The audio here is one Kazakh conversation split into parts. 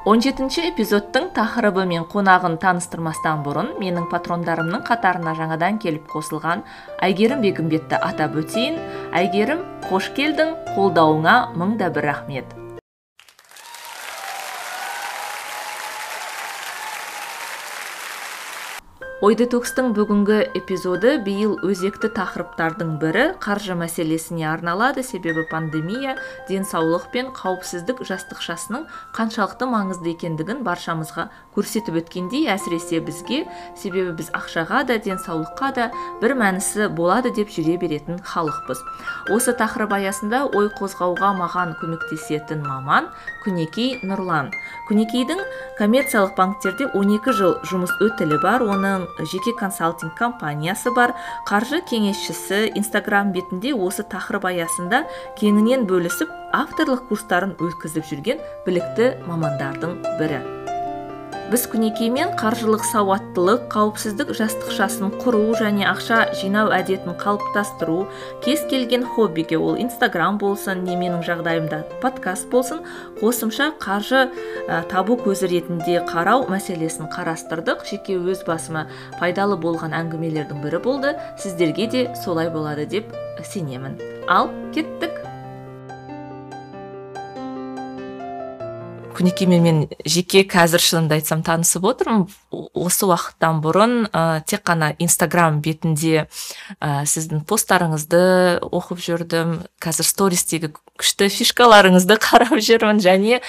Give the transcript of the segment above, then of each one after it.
17 эпизодтың тақырыбы мен қонағын таныстырмастан бұрын менің патрондарымның қатарына жаңадан келіп қосылған әйгерім бегімбетті атап өтейін. Әйгерім қош келдің қолдауыңа мың да бір рахмет. Ой детокстың бүгінгі эпизоды биыл өзекті тақырыптардың бірі қаржы мәселесіне арналады. Себебі пандемия денсаулық пен қауіпсіздік жастықшасының қаншалықты маңызды екендігін баршамызға көрсетіп өткендей әсіресе бізге. Себебі біз ақшаға да денсаулыққа да бір мәнісі болады деп жүре беретін халықпыз. Осы тақырып аясында ой қозғауға маған көмектесетін маман күнекей нұрлан. Күнекейдің коммерциялық банктерде 12 жыл жұмыс өтілі бар. Оның жеке консалтинг компаниясы бар. Қаржы кеңесшісі инстаграм бетінде осы тақырып аясында кеңінен бөлісіп авторлық курстарын өткізіп жүрген білікті мамандардың бірі. Біз күнекеймен қаржылық сауаттылық қауіпсіздік жастықшасын құру және ақша жинау әдетін қалыптастыру кез келген хоббиге ол инстаграм болсын не менің жағдайымда подкаст болсын қосымша қаржы ә, табу көзі ретінде қарау мәселесін қарастырдық. Жеке өз басыма пайдалы болған әңгімелердің бірі болды. Сіздерге де солай болады деп сенемін. Ал кеттік. Күнекеймен мен жеке қазір шынымды айтсам танысып отырмын. Осы уақыттан бұрын ә, тек қана инстаграм бетінде ә, сіздің посттарыңызды оқып жүрдім қазір стористегі күшті фишкаларыңызды қарап жүрмін және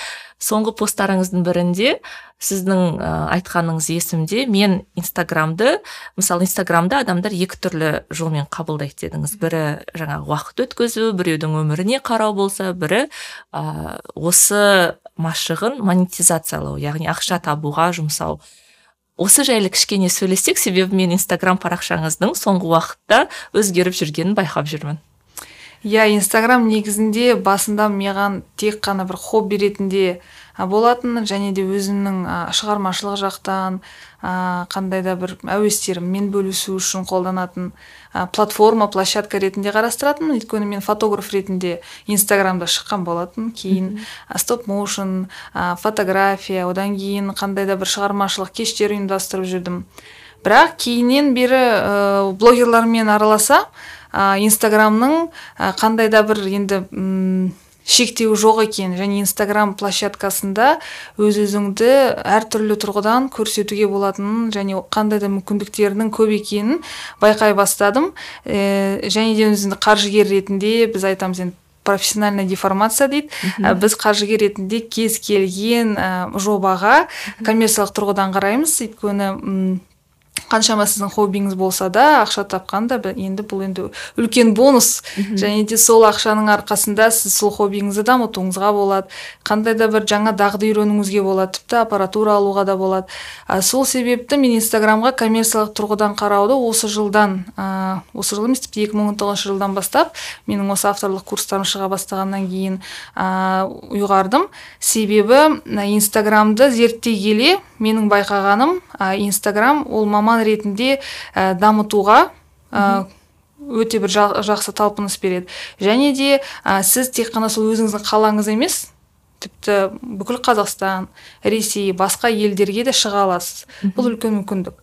соңғы посттарыңыздың бірінде сіздің ә, айтқаныңыз есімде мен инстаграмды мысалы инстаграмда адамдар екі түрлі жолмен қабылдайды дедіңіз. Бірі жаңағы уақыт өткізу біреудің өміріне қарау болса бірі ә, осы машығын монетизациялау яғни ақша табуға жұмсау осы жайлы кішкене сөйлессек себебі мен инстаграм парақшаңыздың соңғы уақытта өзгеріп жүргенін байқап жүрмін. Иә инстаграм негізінде басында маған тек қана бір хобби ретінде болатын және де өзімнің шығармашылық жақтан қандай да бір әуестеріммен бөлісу үшін қолданатын платформа площадка ретінде қарастыратынмын. Өйткені мен фотограф ретінде инстаграмда шыққан болатын кейін стоп моушн фотография одан кейін қандай да бір шығармашылық кештер ұйымдастырып жүрдім. Бірақ кейіннен бері ә, блогерлармен араласа инстаграмның қандай да бір енді шектеу жоқ екен. Және инстаграм площадкасында өз өзіңді әртүрлі тұрғыдан көрсетуге болатынын және қандай да мүмкіндіктерінің көп екенін байқай бастадым. Ә, және де өзімді қаржыгер ретінде біз айтамыз енді профессиональная деформация дейді. Ә, біз қаржыгер ретінде кез келген ә, жобаға коммерциялық тұрғыдан қараймыз. Өйткені қаншама сіздің хоббиіңіз болса да ақша тапқан да енді бұл енді үлкен бонус. Және де сол ақшаның арқасында сіз сол хоббиіңізді дамытуыңызға болады. Қандай да бір жаңа дағды үйренуіңізге болады. Тіпті аппаратура алуға да болады. А, сол себепті мен инстаграмға коммерциялық тұрғыдан қарауды осы жылдан ә, осы жыл емес тіпті екі мың он тоғызыншы жылдан бастап менің осы авторлық курстарым шыға бастағаннан кейін ә, ұйғардым. Себебі инстаграмды зерттей келе менің байқағаным ә, инстаграм ол маман ретінде ә, дамытуға ә, өте бір жақсы талпыныс береді. Және де ә, сіз тек қана сол өзіңіздің қалаңыз емес тіпті бүкіл қазақстан ресей басқа елдерге де шыға аласыз. Бұл үлкен мүмкіндік.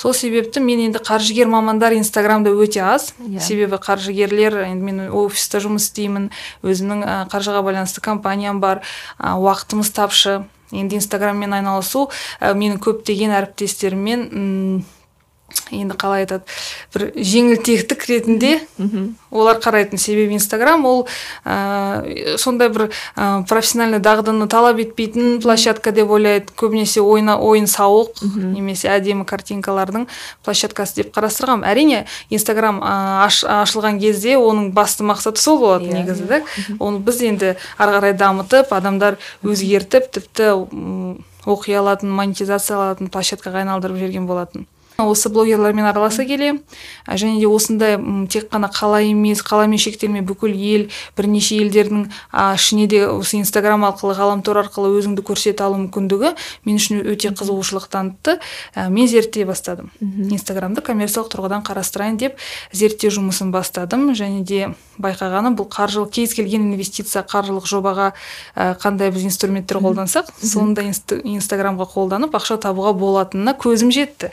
Сол себепті мен енді қаржыгер мамандар инстаграмда өте аз. Yeah. Иә. себебі қаржыгерлер енді мен офиста жұмыс істеймін өзімнің қаржыға байланысты компаниям бар уақытымыз тапшы. Енді инстаграммен айналысу ә, менің көптеген әріптестеріммен енді қалай айтады бір жеңілтектік ретінде олар қарайтын себебі инстаграм. Ол ә, сондай бір ә, профессиональный дағдыны талап етпейтін площадка деп ойлайды. Көбінесе ойна, ойын сауық немесе әдемі картинкалардың площадкасы деп қарастырғанмын. Әрине инстаграм аш, ашылған кезде оның басты мақсаты сол болатын yeah. Иә. негізі да оны біз енді ары қарай дамытып адамдар өзгертіп тіпті оқи алатын монетизация алатын площадкаға айналдырып жіберген болатын. Осы блогерлармен араласа келе және де осындай тек қана қала емес қаламен шектелмей бүкіл ел бірнеше елдердің ішіне де осы инстаграм арқылы ғаламтор арқылы өзіңді көрсете алу мүмкіндігі мен үшін өте қызығушылық танытты. Мен зерттей бастадым. Инстаграмды коммерциялық тұрғыдан қарастырайын деп зерттеу жұмысын бастадым. Және де байқағаным бұл қаржылық кез келген инвестиция қаржылық жобаға қандай біз инструменттер қолдансақ сондай инстаграмға қолданып ақша табуға болатынына көзім жетті.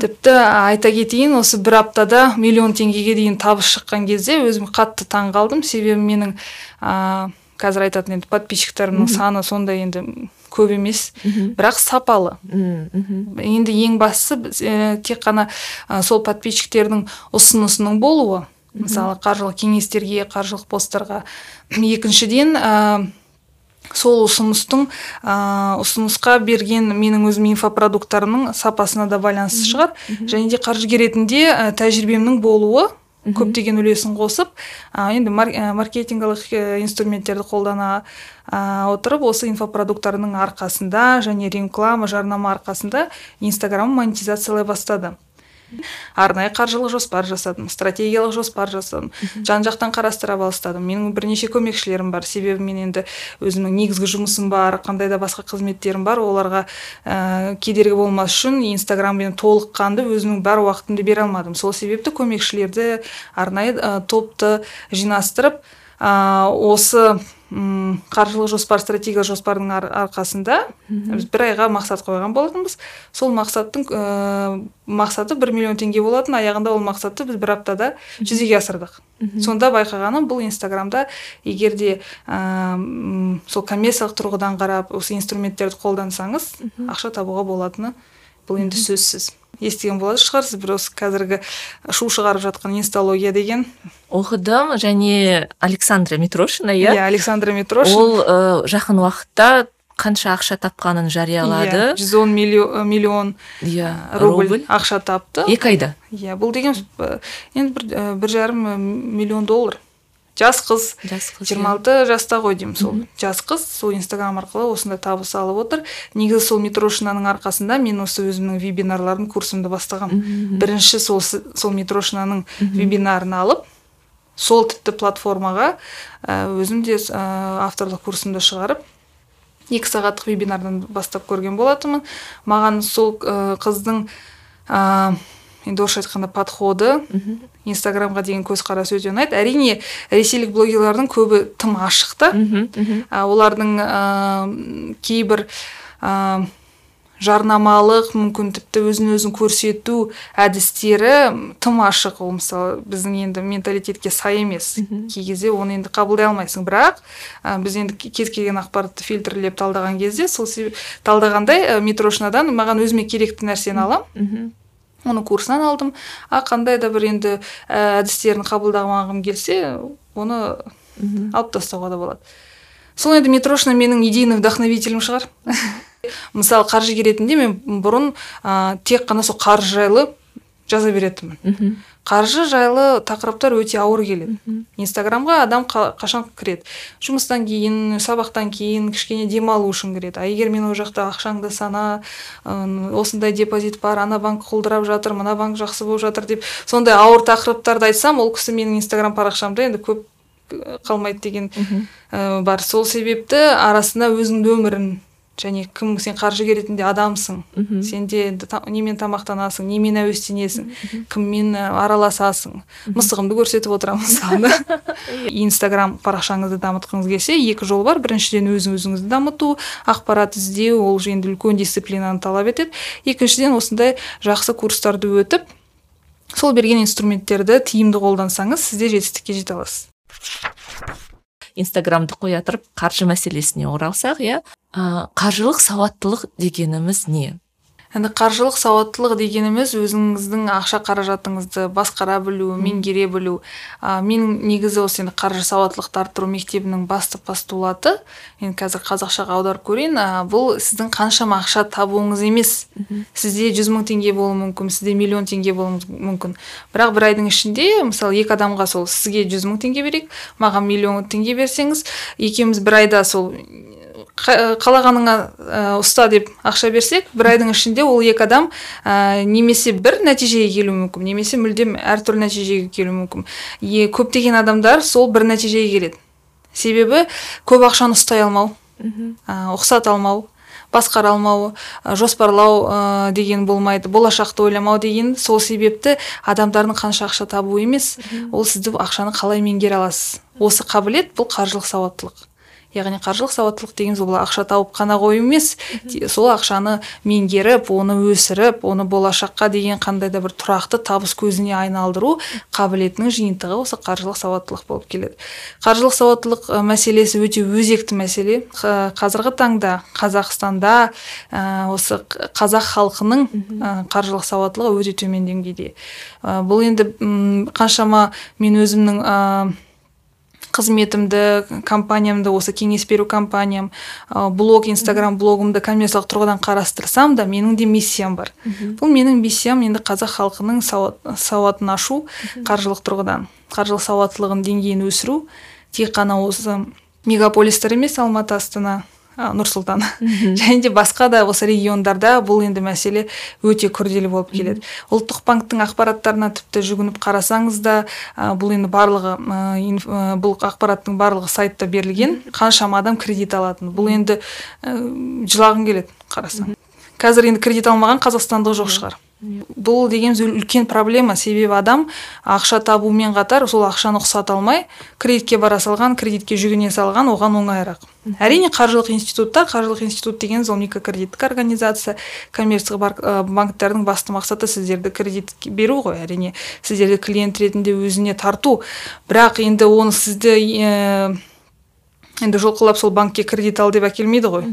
Тіпті айта кетейін осы бір аптада миллион теңгеге дейін табыс шыққан кезде өзім қатты таң қалдым. Себебі менің ә, қазір айтатын енді подписчиктерімнің саны сондай енді көп емес бірақ сапалы. Енді ең бастысы ә, тек қана ә, сол подписчиктердің ұсынысының болуы. Мысалы қаржылық кеңестерге қаржылық посттарға. Екіншіден сол ұсыныстың ә, ұсынысқа берген менің өзім инфопродукттарымның сапасына да байланысты шығар. Және де қаржыгер ретінде ә, тәжірибемнің болуы көптеген үлесін қосып ә, енді мар маркетингалық инструменттерді қолдана ә, отырып осы инфопродукттарының арқасында және реклама жарнама арқасында инстаграм монетизациялай бастады. арнайы қаржылық жоспар жасадым стратегиялық жоспар жасадым. Жан жақтан қарастыра бастадым менің бірнеше көмекшілерім бар. Себебі мен енді өзімнің негізгі жұмысым бар қандай да басқа қызметтерім бар. Оларға ә, кедергі болмас үшін инстаграммен толыққанды өзімнің бар уақытымды бере алмадым. Сол себепті көмекшілерді арнайы ә, топты жинастырып ә, осы м қаржылық жоспар стратегиялық жоспардың ар арқасында біз бір айға мақсат қойған болатынбыз. Сол мақсаттың ә, мақсаты бір миллион теңге болатын аяғында ол мақсатты біз бір аптада жүзеге асырдық. Сонда байқағаным бұл инстаграмда егер де ә, сол коммерциялық тұрғыдан қарап осы инструменттерді қолдансаңыз ақша табуға болатыны бұл енді сөзсіз. Естіген болатын шығарсыз бір осы қазіргі шу шығарып жатқан инсталогия деген. Оқыдым. Және александра митрошина иә? Иә александра митрошина. Ол ә, жақын уақытта қанша ақша тапқанын жариялады. Иә жүз он миллион иә рубль. ақша тапты. Екі айда. Иә бұл деген енді бір бір жарым миллион доллар. Жас қыз жас қыз жиырма алты жаста ғой деймін сол. Жас қыз сол инстаграм арқылы осындай табыс алып отыр. Негізі сол митрошинаның арқасында мен осы өзімнің вебинарлардың курсымды бастағанмын бірінші сол сол митрошинаның вебинарын алып сол тіпті платформаға өзім де авторлық курсымды шығарып екі сағаттық вебинардан бастап көрген болатынмын. Маған сол қыздың енді орысша айтқанда подходы инстаграмға деген көзқарасы өте ұнайды. Әрине ресейлік блогерлардың көбі тым ашық та. Олардың ә, кейбір ә, жарнамалық мүмкін тіпті өзін өзін көрсету әдістері тым ашық. Ол мысалы біздің енді менталитетке сай емес. Кей кезде оны енді қабылдай алмайсың. Бірақ ә, біз енді кез келген ақпаратты фильтрлеп талдаған кезде сол талдағандай ә, маған өзіме керекті нәрсені аламын оның курсынан алдым. А қандай да бір енді әдістерін қабылдамағым келсе оны алып тастауға да болады. Сол енді митрошина менің идейный вдохновителім шығар. Мысалы қаржыгер ретінде мен бұрын ә, тек қана сол қаржы жайлы жаза беретінмін. Қаржы жайлы тақырыптар өте ауыр келеді. Инстаграмға адам қашан кіреді? Жұмыстан кейін сабақтан кейін кішкене демалу үшін кіреді. А егер мен ол жақта ақшаңды сана осындай депозит бар ана банк құлдырап жатыр мына банк жақсы болып жатыр деп сондай ауыр тақырыптарды айтсам ол кісі менің инстаграм парақшамда енді көп қалмайды деген бар. Сол себепті арасында өзіңнің өмірін және кім сен қаржыгер ретінде адамсың. Мхм. Сенде енді немен тамақтанасың немен әуестенесің кіммен араласасың. Мысығымды көрсетіп отырамын мысалы инстаграм парақшаңызды дамытқыңыз келсе екі жол бар. Біріншіден өз өзіңізді дамыту ақпарат іздеу ол енді үлкен дисциплинаны талап етеді. Екіншіден осындай жақсы курстарды өтіп сол берген инструменттерді тиімді қолдансаңыз сіз де жетістікке жете аласыз. Инстаграмды қоя тұрып қаржы мәселесіне оралсақ иә? Қаржылық сауаттылық дегеніміз не? Енді қаржылық сауаттылық дегеніміз өзіңіздің ақша қаражатыңызды басқара білу меңгере білу. Ә, менің негізі осы енді қаржы сауаттылықты арттыру мектебінің басты постулаты. Енді қазір қазақшаға аударып көрейін. Ә, бұл сіздің қаншама ақша табуыңыз емес. Сізде жүз мың теңге болуы мүмкін сізде миллион теңге болуы мүмкін. Бірақ бір айдың ішінде мысалы екі адамға сол сізге жүз мың теңге берейік маған миллион теңге берсеңіз екеуміз бір айда сол қалағаныңа ә, ұста деп ақша берсек бір айдың ішінде ол екі адам ә, немесе бір нәтижеге келуі мүмкін немесе мүлдем әртүрлі нәтижеге келуі мүмкін. Е, көптеген адамдар сол бір нәтижеге келеді. Себебі көп ақшаны ұстай алмау ә, ұқсат алмау басқара алмау жоспарлау ә, деген болмайды болашақты ойламау деген. Сол себепті адамдардың қанша ақша табуы емес. Ол сізді ақшаны қалай меңгере аласыз? Осы қабілет бұл қаржылық сауаттылық. Яғни қаржылық сауаттылық деген сол ақша тауып қана қою емес сол ақшаны меңгеріп оны өсіріп оны болашаққа деген қандай да бір тұрақты табыс көзіне айналдыру қабілетінің жиынтығы осы қаржылық сауаттылық болып келеді. Қаржылық сауаттылық мәселесі өте өзекті мәселе. Қазіргі таңда қазақстанда осы қазақ халқының қаржылық сауаттылығы өте төмен деңгейде. Бұл енді қаншама мен өзімнің қызметімді компаниямды осы кеңес беру компаниям блог инстаграм блогымды коммерциялық тұрғыдан қарастырсам да менің де миссиям бар. Бұл менің миссиям енді қазақ халқының сауат, сауатын ашу қаржылық тұрғыдан. Қаржылық сауаттылығын деңгейін өсіру тек қана осы мегаполистер емес алматы астана нұр сұлтан және де басқа да осы региондарда бұл енді мәселе өте күрделі болып келеді. Ұлттық банктың ақпараттарына тіпті жүгініп қарасаңыз да бұл енді барлығы бұл ақпараттың барлығы сайтта берілген қаншама адам кредит алатын. Бұл енді жылағың келеді қарасаң. Қазір енді кредит алмаған қазақстандық жоқ шығар. Бұл дегеніміз үлкен проблема себебі адам ақша табумен қатар сол ақшаны ұқсата алмай кредитке бара салған кредитке жүгіне салған оған оңайырақ. Әрине қаржылық институттар қаржылық институт деген ол микрокредиттік организация коммерциялық банктердің басты мақсаты сіздерді кредит беру ғой. Әрине сіздерді клиент ретінде өзіне тарту. Бірақ енді оны сізді енді жұлқылап сол банкке кредит ал деп әкелмейді ғой.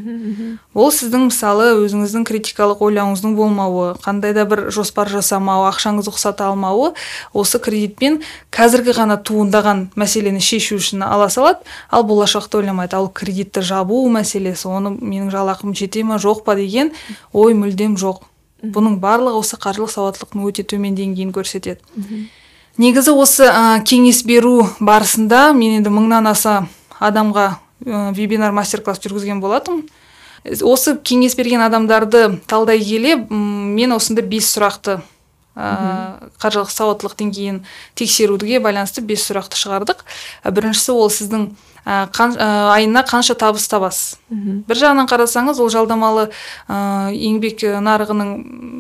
Ол сіздің мысалы өзіңіздің критикалық ойлауыңыздың болмауы қандай да бір жоспар жасамау ақшаңызды ұқсата алмауы осы кредитпен қазіргі ғана туындаған мәселені шешу үшін ала салады. Ал болашақты ойламайды ал кредитті жабу мәселесі оны менің жалақым жете ма жоқ па? деген ой мүлдем жоқ. Бұның барлығы осы қаржылық сауаттылықтың өте төмен деңгейін көрсетеді. Негізі осы ә, кеңес беру барысында мен енді мыңнан аса адамға ә, вебинар мастер класс жүргізген болатынмын. Осы кеңес берген адамдарды талдай келе мен осында бес сұрақты ә, қаржылық сауаттылық деңгейін тексеруге байланысты бес сұрақты шығардық. Біріншісі ол сіздің ә, қан, айына қанша табыс табасыз? Бір жағынан қарасаңыз ол жалдамалы ә, еңбек нарығының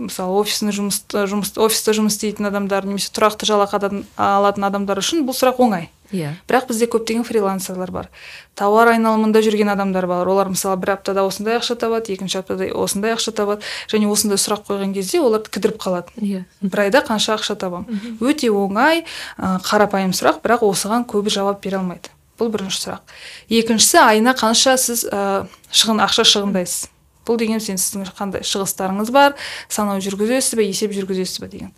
мысалы офисный жұмыс, жұмыс офиста жұмыс істейтін адамдар немесе тұрақты жалақы алатын адамдар үшін бұл сұрақ оңай. Иә. Бірақ бізде көптеген фрилансерлер бар. Тауар айналымында жүрген адамдар бар. Олар мысалы бір аптада осындай ақша табады екінші аптада осындай ақша табады. Және осындай сұрақ қойған кезде олар кідіріп қалады. Иә. Бір айда қанша ақша табамын өте оңай ә, қарапайым сұрақ бірақ осыған көбі жауап бере алмайды. Бұл бірінші сұрақ. Екіншісі айына қанша сіз ә, шығын ақша шығындайсыз? Бұл деген сен сіздің қандай шығыстарыңыз бар санау жүргізесіз бе есеп жүргізесіз бе деген.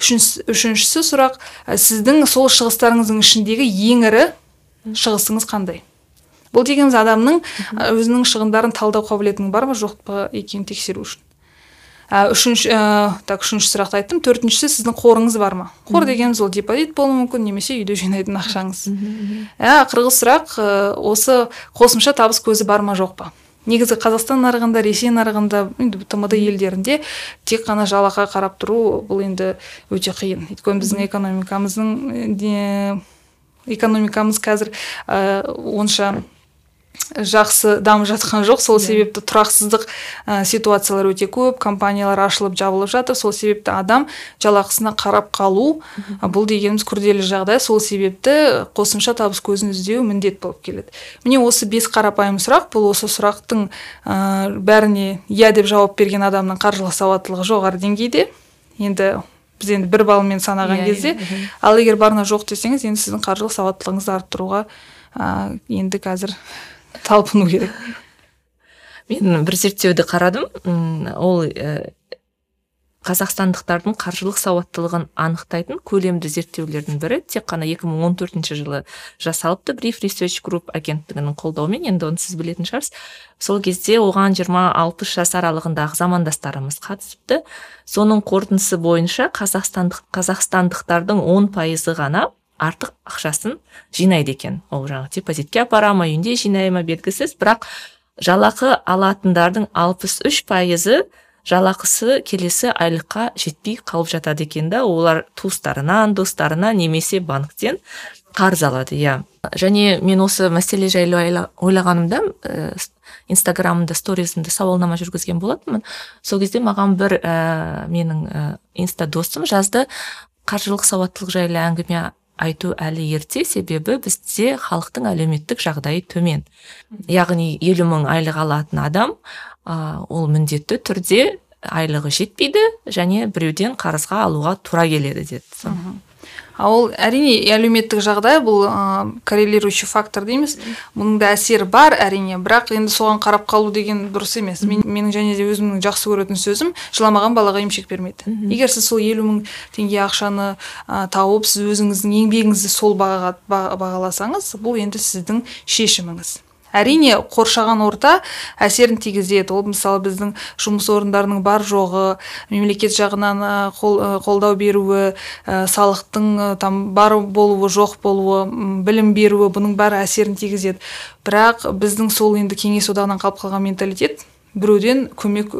Үшіншісі сұрақ сіздің сол шығыстарыңыздың ішіндегі ең ірі шығысыңыз қандай? Бұл дегеніміз адамның өзінің шығындарын талдау қабілетінің бар ма жоқ па екенін тексеру үшін? Үшінші ә, так үшінші сұрақты айттым. Төртіншісі сіздің қорыңыз бар ма? Қор дегеніміз ол депозит болуы мүмкін немесе үйде жинайтын ақшаңыз. Ә, ақырғы сұрақ осы қосымша табыс көзі бар ма жоқ па? Негізі қазақстан нарығында ресей нарығында енді тмд елдерінде тек қана жалақы қарап тұру бұл енді өте қиын. Өйткені біздің экономикамыздың экономикамыз қазір ә, онша жақсы дамып жатқан жоқ. Сол себепті тұрақсыздық ә, ситуациялар өте көп компаниялар ашылып жабылып жатыр. Сол себепті адам жалақысына қарап қалу бұл дегеніміз күрделі жағдай. Сол себепті қосымша табыс көзін іздеу міндет болып келеді. Міне осы бес қарапайым сұрақ. Бұл осы сұрақтың ә, бәріне иә деп жауап берген адамның қаржылық сауаттылығы жоғары деңгейде. Енді біз енді бір балмен санаған yeah, кезде yeah, ал егер барына жоқ десеңіз енді сіздің қаржылық сауаттылығыңызды арттыруға ә, енді қазір талпыну керек. Мен бір зерттеуді қарадым. Ол ә, қазақстандықтардың қаржылық сауаттылығын анықтайтын көлемді зерттеулердің бірі. Тек қана 2014 жылы жасалыпты. Бриф research group агенттігінің қолдауымен. Енді оны сіз білетін шығарсыз. Сол кезде оған 20-60 жас аралығындағы замандастарымыз қатысыпты. Соның қорытындысы бойынша қазақстандық қазақстандықтардың 10 пайызы ғана артық ақшасын жинайды екен. Ол жаңағы депозитке апара ма үйінде жинай ма белгісіз. Бірақ жалақы алатындардың алпыс үш пайызы жалақысы келесі айлыққа жетпей қалып жатады екен да. Олар туыстарынан достарынан немесе банктен қарыз алады иә. Және мен осы мәселе жайлы ойлағанымда ә, инстаграмымда сторизімде сауалнама жүргізген болатынмын. Сол кезде маған бір ә, менің ә, инста досым жазды. Қаржылық сауаттылық жайлы әңгіме айту әлі ерте себебі бізде халықтың әлеуметтік жағдайы төмен. Яғни елу мың айлық алатын адам ә, ол міндетті түрде айлығы жетпейді және біреуден қарызға алуға тура келеді деді. Ол әрине әлеуметтік жағдай бұл ә, коррелирующий фактор дейміз бұның да әсері бар әрине. Бірақ енді соған қарап қалу деген дұрыс емес. Мен, менің және де өзімнің жақсы көретін сөзім жыламаған балаға емшек бермейді. Егер сіз сол елу мың теңге ақшаны ә, тауып сіз өзіңіздің еңбегіңізді сол бағаға бағаласаңыз бұл енді сіздің шешіміңіз. Әрине қоршаған орта әсерін тигізеді. Ол мысалы біздің жұмыс орындарының бар жоғы мемлекет жағынан қол, қолдау беруі ә, салықтың там бар болуы жоқ болуы білім беруі бұның бәрі әсерін тигізеді. Бірақ біздің сол енді кеңес одағынан қалып қалған менталитет біреуден көмек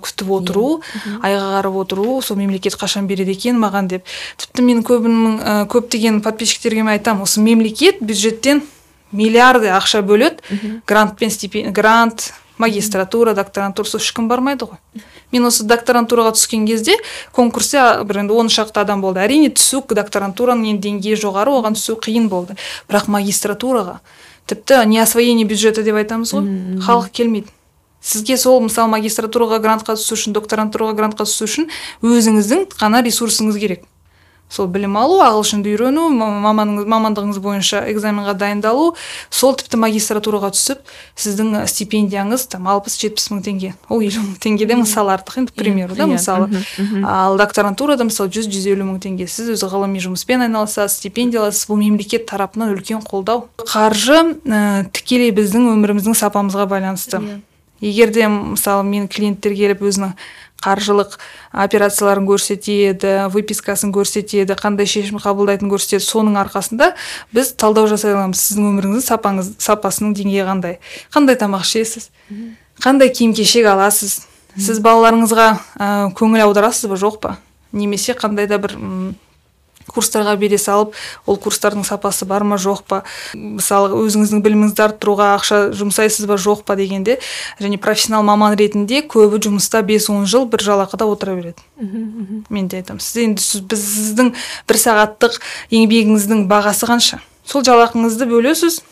күтіп отыру yeah. айға қарап отыру сол мемлекет қашан береді екен маған деп. Тіпті мен көбінің көптеген подписчиктерге мен айтамын осы мемлекет бюджеттен миллиарды ақша бөледі. Грантпен стипендия грант магистратура докторантура сол ешкім бармайды ғой. Мен осы докторантураға түскен кезде конкурсте бір енді он шақты адам болды. Әрине түсу докторантураның енді деңгейі жоғары оған түсу қиын болды. Бірақ магистратураға тіпті не освоение бюджета деп айтамыз ғой. Халық келмейді. Сізге сол мысалы магистратураға грантқа түсу үшін докторантураға грантқа түсу үшін өзіңіздің ғана ресурсыңыз керек. Сол білім алу ағылшынды үйрену маманыңыз мамандығыңыз бойынша экзаменға дайындалу сол тіпті магистратураға түсіп сіздің стипендияңыз там алпыс жетпіс мың теңге ол елу мың теңгеден мысалы артық енді к примеру да иә, мысалы. ал докторантурада мысалы жүз жүз елу мың теңге сіз өзі ғылыми жұмыспен айналысасыз стипендия аласыз бұл мемлекет тарапынан үлкен қолдау. Қаржы ә, тікелей біздің өміріміздің сапамызға байланысты. Иә. егер де мысалы мен клиенттер келіп өзінің қаржылық операцияларын көрсетеді выпискасын көрсетеді қандай шешім қабылдайтынын көрсетеді. Соның арқасында біз талдау жасай аламыз. Сіздің өміріңіздің сапаңыз сапасының деңгейі қандай? Қандай тамақ ішесіз? Қандай киім кешек аласыз? Сіз балаларыңызға ә, көңіл аударасыз ба? Жоқ па? Немесе қандай да бір курстарға бере салып ол курстардың сапасы бар ма жоқ па? Мысалы өзіңіздің біліміңізді арттыруға ақша жұмсайсыз ба жоқ па дегенде және профессионал маман ретінде көбі жұмыста 5-10 жыл бір жалақыда отыра береді. Мен де айтамын. Сіз енді біздің бір сағаттық еңбегіңіздің бағасы қанша? Сол жалақыңызды бөлесіз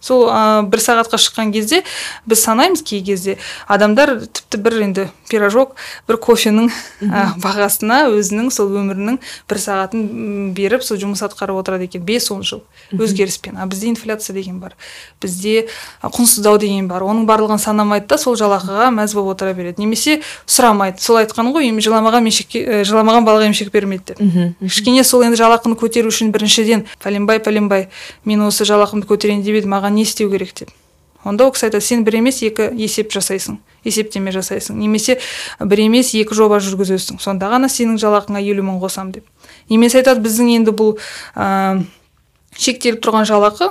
сол ә, бір сағатқа шыққан кезде біз санаймыз кей кезде. Адамдар тіпті бір енді пирожок бір кофенің ә, бағасына өзінің сол өмірінің бір сағатын беріп сол жұмыс атқарып отырады екен. Бес он жыл өзгеріспен. А бізде инфляция деген бар. Бізде құнсыздау деген бар. Оның барлығын санамайды да сол жалақыға мәз болып отыра береді. Немесе сұрамайды. Сол айтқан ғой жыламаған мешекке жыламаған балаға емшек бермейді деп. Кішкене сол енді жалақыны көтеру үшін біріншіден пәленбай пәленбай мен осы жалақымды көтерейін деп едім маған не істеу керек деп. Онда ол кісі айтады сен бір емес екі есеп жасайсың есептеме жасайсың. Немесе бір емес екі жоба жүргізесің. Сонда ғана сенің жалақыңа елу мың қосамын деп. Немесе айтады біздің енді бұл ә, шектеліп тұрған жалақы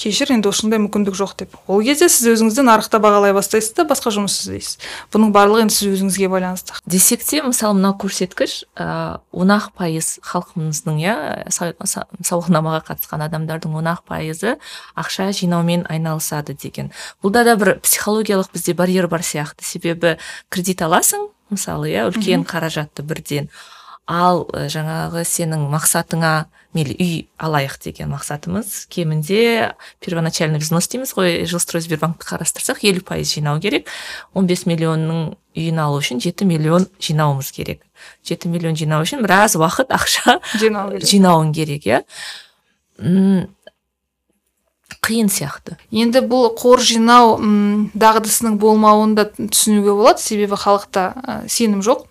кешір енді осындай мүмкіндік жоқ деп. Ол кезде сіз өзіңізді нарықта бағалай бастайсыз да басқа жұмыс іздейсіз. Бұның барлығы енді сіз өзіңізге байланысты. Десек те мысалы мынау көрсеткіш он ақ пайыз халқымыздың иә сауалнамаға қатысқан адамдардың он ақ пайызы ақша жинаумен айналысады деген. Бұлда да бір психологиялық бізде барьер бар сияқты. Себебі кредит аласың мысалы иә үлкен қаражатты бірден. Ал жаңағы сенің мақсатыңа мейлі үй алайық деген мақсатымыз. Кемінде первоначальный взнос дейміз ғой. Жилстройсбербанкті қарастырсақ елу пайыз жинау керек. 15 миллионның үйін алу үшін жеті миллион жинауымыз керек. Жеті миллион жинау үшін біраз уақыт ақша жинау керек. жинауың керек иә. Қиын сияқты. Енді бұл қор жинау дағдысының болмауын да түсінуге болады. Себебі халықта сенім жоқ.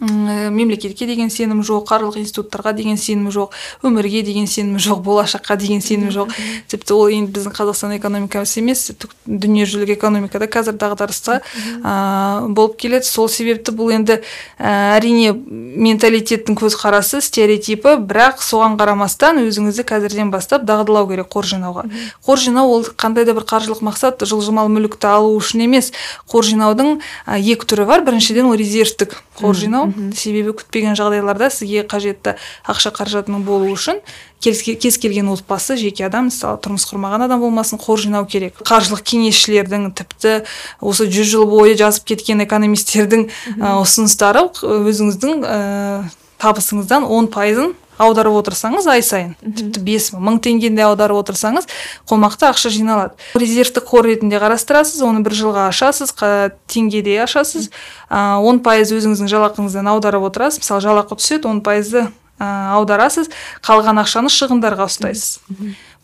Мемлекетке деген сенім жоқ қаржылық институттарға деген сенім жоқ өмірге деген сенім жоқ болашаққа деген сенім жоқ. Тіпті ол енді біздің қазақстан экономикасы емес дүниежүзілік экономикада қазір дағдарыста ә, болып келеді. Сол себепті бұл енді ә, әрине менталитеттің көзқарасы стереотипі бірақ соған қарамастан өзіңізді қазірден бастап дағдылау керек қор жинауға қор жинау ол қандай да бір қаржылық мақсат жылжымалы мүлікті алу үшін емес. Қор жинаудың екі түрі бар. Біріншіден ол резервтік қор жинау себебі күтпеген жағдайларда сізге қажетті ақша қаражатының болуы үшін кез келген отбасы жеке адам мысалы тұрмыс құрмаған адам болмасын қор жинау керек. Қаржылық кеңесшілердің тіпті осы жүз жыл бойы жазып кеткен экономистердің ұсыныстары өзіңіздің ә, табысыңыздан он пайызын аударып отырсаңыз ай сайын. Тіпті бес мың теңгені де аударып отырсаңыз қомақты ақша жиналады. Резервтік қор ретінде қарастырасыз оны бір жылға ашасыз теңгеде ашасыз. Он пайыз өзіңіздің жалақыңыздан аударып отырасыз. Мысалы жалақы түседі он пайызды аударасыз. Қалған ақшаны шығындарға ұстайсыз.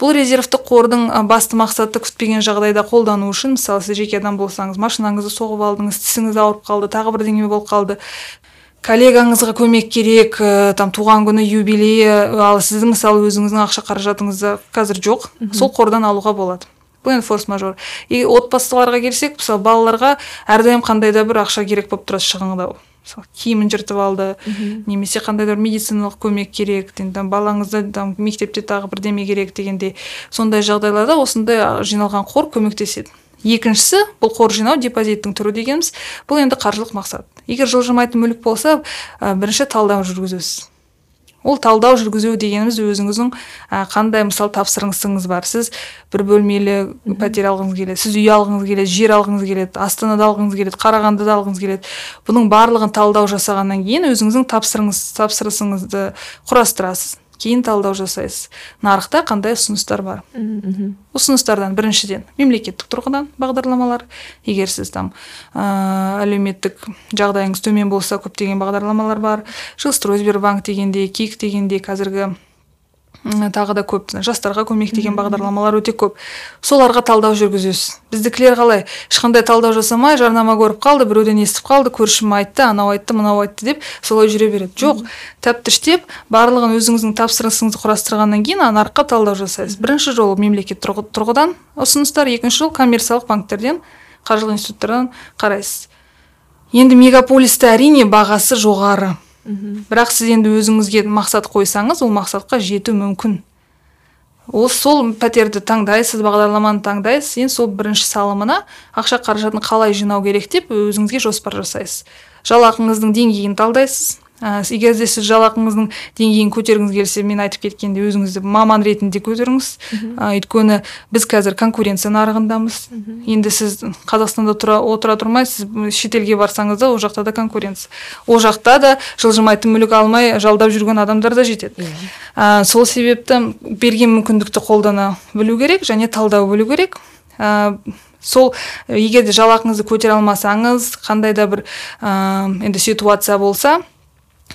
Бұл резервтік қордың басты мақсаты күтпеген жағдайда қолдану үшін мысалы сіз жеке адам болсаңыз машинаңызды соғып алдыңыз тісіңіз ауырып қалды тағы бірдеңе болып қалды. Коллегаңызға көмек керек ә, там туған күні юбилейі ал сіздің мысалы өзіңіздің ақша қаражатыңызда қазір жоқ. Сол қордан алуға болады. Бұл енді форс мажор. И отбасыларға келсек мысалы балаларға әрдайым қандай да бір ақша керек болып тұрады шығындау мысалы киімін жыртып алды немесе қандай да бір медициналық көмек керек там балаңызды там мектепте тағы бірдеме керек дегенде сондай жағдайларда осындай жиналған қор көмектеседі. Екіншісі бұл қор жинау депозиттің түрі дегеніміз бұл енді қаржылық мақсат. Егер жылжымайтын мүлік болса ә, бірінші талдау жүргізесіз. Ол талдау жүргізу дегеніміз өзіңіздің ә, қандай мысалы тапсырысыңыз бар. Сіз бір бөлмелі пәтер алғыңыз келеді сіз үй алғыңыз келеді жер алғыңыз келеді астанада алғыңыз келеді қарағандыда алғыңыз келеді. Бұның барлығын талдау жасағаннан кейін өзіңіздің тапсырыңыз тапсырысыңызды құрастырасыз. Кейін талдау жасайсыз. Нарықта қандай ұсыныстар бар? Ұсыныстардан біріншіден мемлекеттік тұрғыдан бағдарламалар егер сіз там ә, әлеуметтік жағдайыңыз төмен болса көптеген бағдарламалар бар. Жилстройсбербанк дегенде кик дегенде қазіргі тағы да көп. Жастарға көмек деген бағдарламалар өте көп. Соларға талдау жүргізесіз. Біздікілер қалай? Ешқандай талдау жасамай жарнама көріп қалды біреуден естіп қалды көршім айтты анау айтты мынау айтты деп солай жүре береді. Жоқ тәптіштеп барлығын өзіңіздің тапсырысыңызды құрастырғаннан кейін нарыққа талдау жасайсыз. Бірінші жолы мемлекет тұрғыдан ұсыныстар екінші жол коммерциялық банктерден қаржылық институттардан қарайсыз. Енді мегаполисте әрине бағасы жоғары. Бірақ сіз енді өзіңізге мақсат қойсаңыз ол мақсатқа жету мүмкін. Ол сол пәтерді таңдайсыз бағдарламаны таңдайсыз енді сол бірінші салымына ақша қаражатын қалай жинау керек деп өзіңізге жоспар жасайсыз. Жалақыңыздың деңгейін талдайсыз. Ә, егер де сіз жалақыңыздың деңгейін көтергіңіз келсе мен айтып кеткендей өзіңізді маман ретінде көтеріңіз ә, өйткені біз қазір конкуренция нарығындамыз. Енді сіз қазақстанда тұра, отыра тұрмай сіз шетелге барсаңыз да ол жақта да конкуренция. Ол жақта да жылжымайтын мүлік алмай жалдап жүрген адамдар да жетеді. Ә, сол себепті берген мүмкіндікті қолдана білу керек және талдау білу керек. Ә, сол егер де жалақыңызды көтере алмасаңыз қандай да бір ә, енді ситуация болса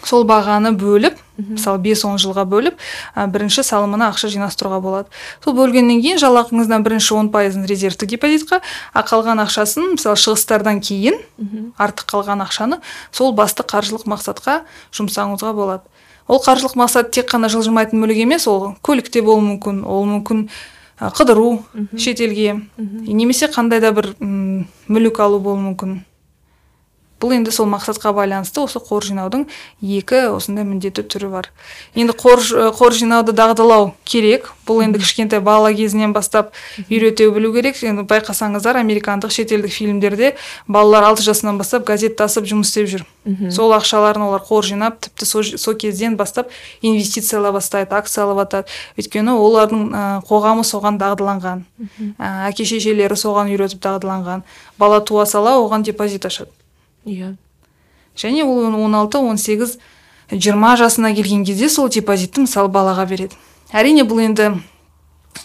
сол бағаны бөліп мысалы бес он жылға бөліп ә, бірінші салымына ақша жинастыруға болады. Сол бөлгеннен кейін жалақыңыздан бірінші он пайызын резервтік депозитқа а қалған ақшасын мысалы шығыстардан кейін артық қалған ақшаны сол басты қаржылық мақсатқа жұмсауыңызға болады. Ол қаржылық мақсат тек қана жылжымайтын мүлік емес ол көлікте болуы мүмкін ол мүмкін қыдыру шетелге немесе қандай да бір мүлік алу болуы мүмкін. Бұл енді сол мақсатқа байланысты осы қор жинаудың екі осындай міндетті түрі бар. Енді қор, қор жинауды дағдылау керек. Бұл енді кішкентай бала кезінен бастап үйрете білу керек. Енді байқасаңыздар американдық шетелдік фильмдерде балалар алты жасынан бастап газет тасып жұмыс істеп жүр. Сол ақшаларын олар қор жинап тіпті сол, сол кезден бастап инвестициялай бастайды акция алып жатады өйткені олардың ә, қоғамы соған дағдыланған. Ә, әке шешелері соған үйретіп дағдыланған. Бала туа сала оған депозит ашады. Иә. Және ол 16-18 20 жасына келген кезде сол депозитті мысалы балаға береді. Әрине бұл енді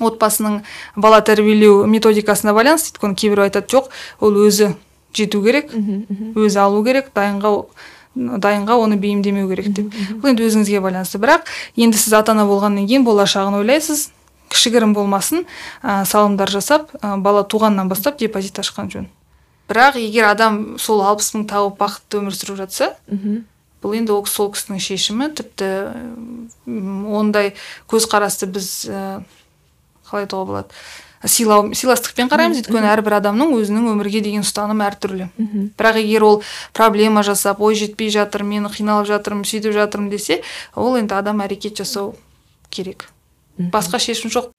отбасының бала тәрбиелеу методикасына байланысты өйткені кейбір айтады жоқ ол өзі жету керек өзі алу керек дайынға дайынға оны бейімдемеу керек деп. Бұл енді өзіңізге байланысты. Бірақ енді сіз ата ана болғаннан кейін болашағын ойлайсыз. Кішігірім болмасын ә, салымдар жасап ә, бала туғаннан бастап депозит ашқан жөн. Бірақ егер адам сол алпыс мың тауып бақытты өмір сүріп жатса бұл енді ол сол кісінің шешімі. Тіпті ондай көзқарасты біз ә, қалай айтуға болады? Сыйлау сыйластықпен қараймыз. Өйткені әрбір адамның өзінің өмірге деген ұстанымы әртүрлі. Бірақ егер ол проблема жасап ой жетпей жатыр мен қиналып жатырмын сөйтіп жатырмын десе ол енді адам әрекет жасау керек. Басқа шешім жоқ.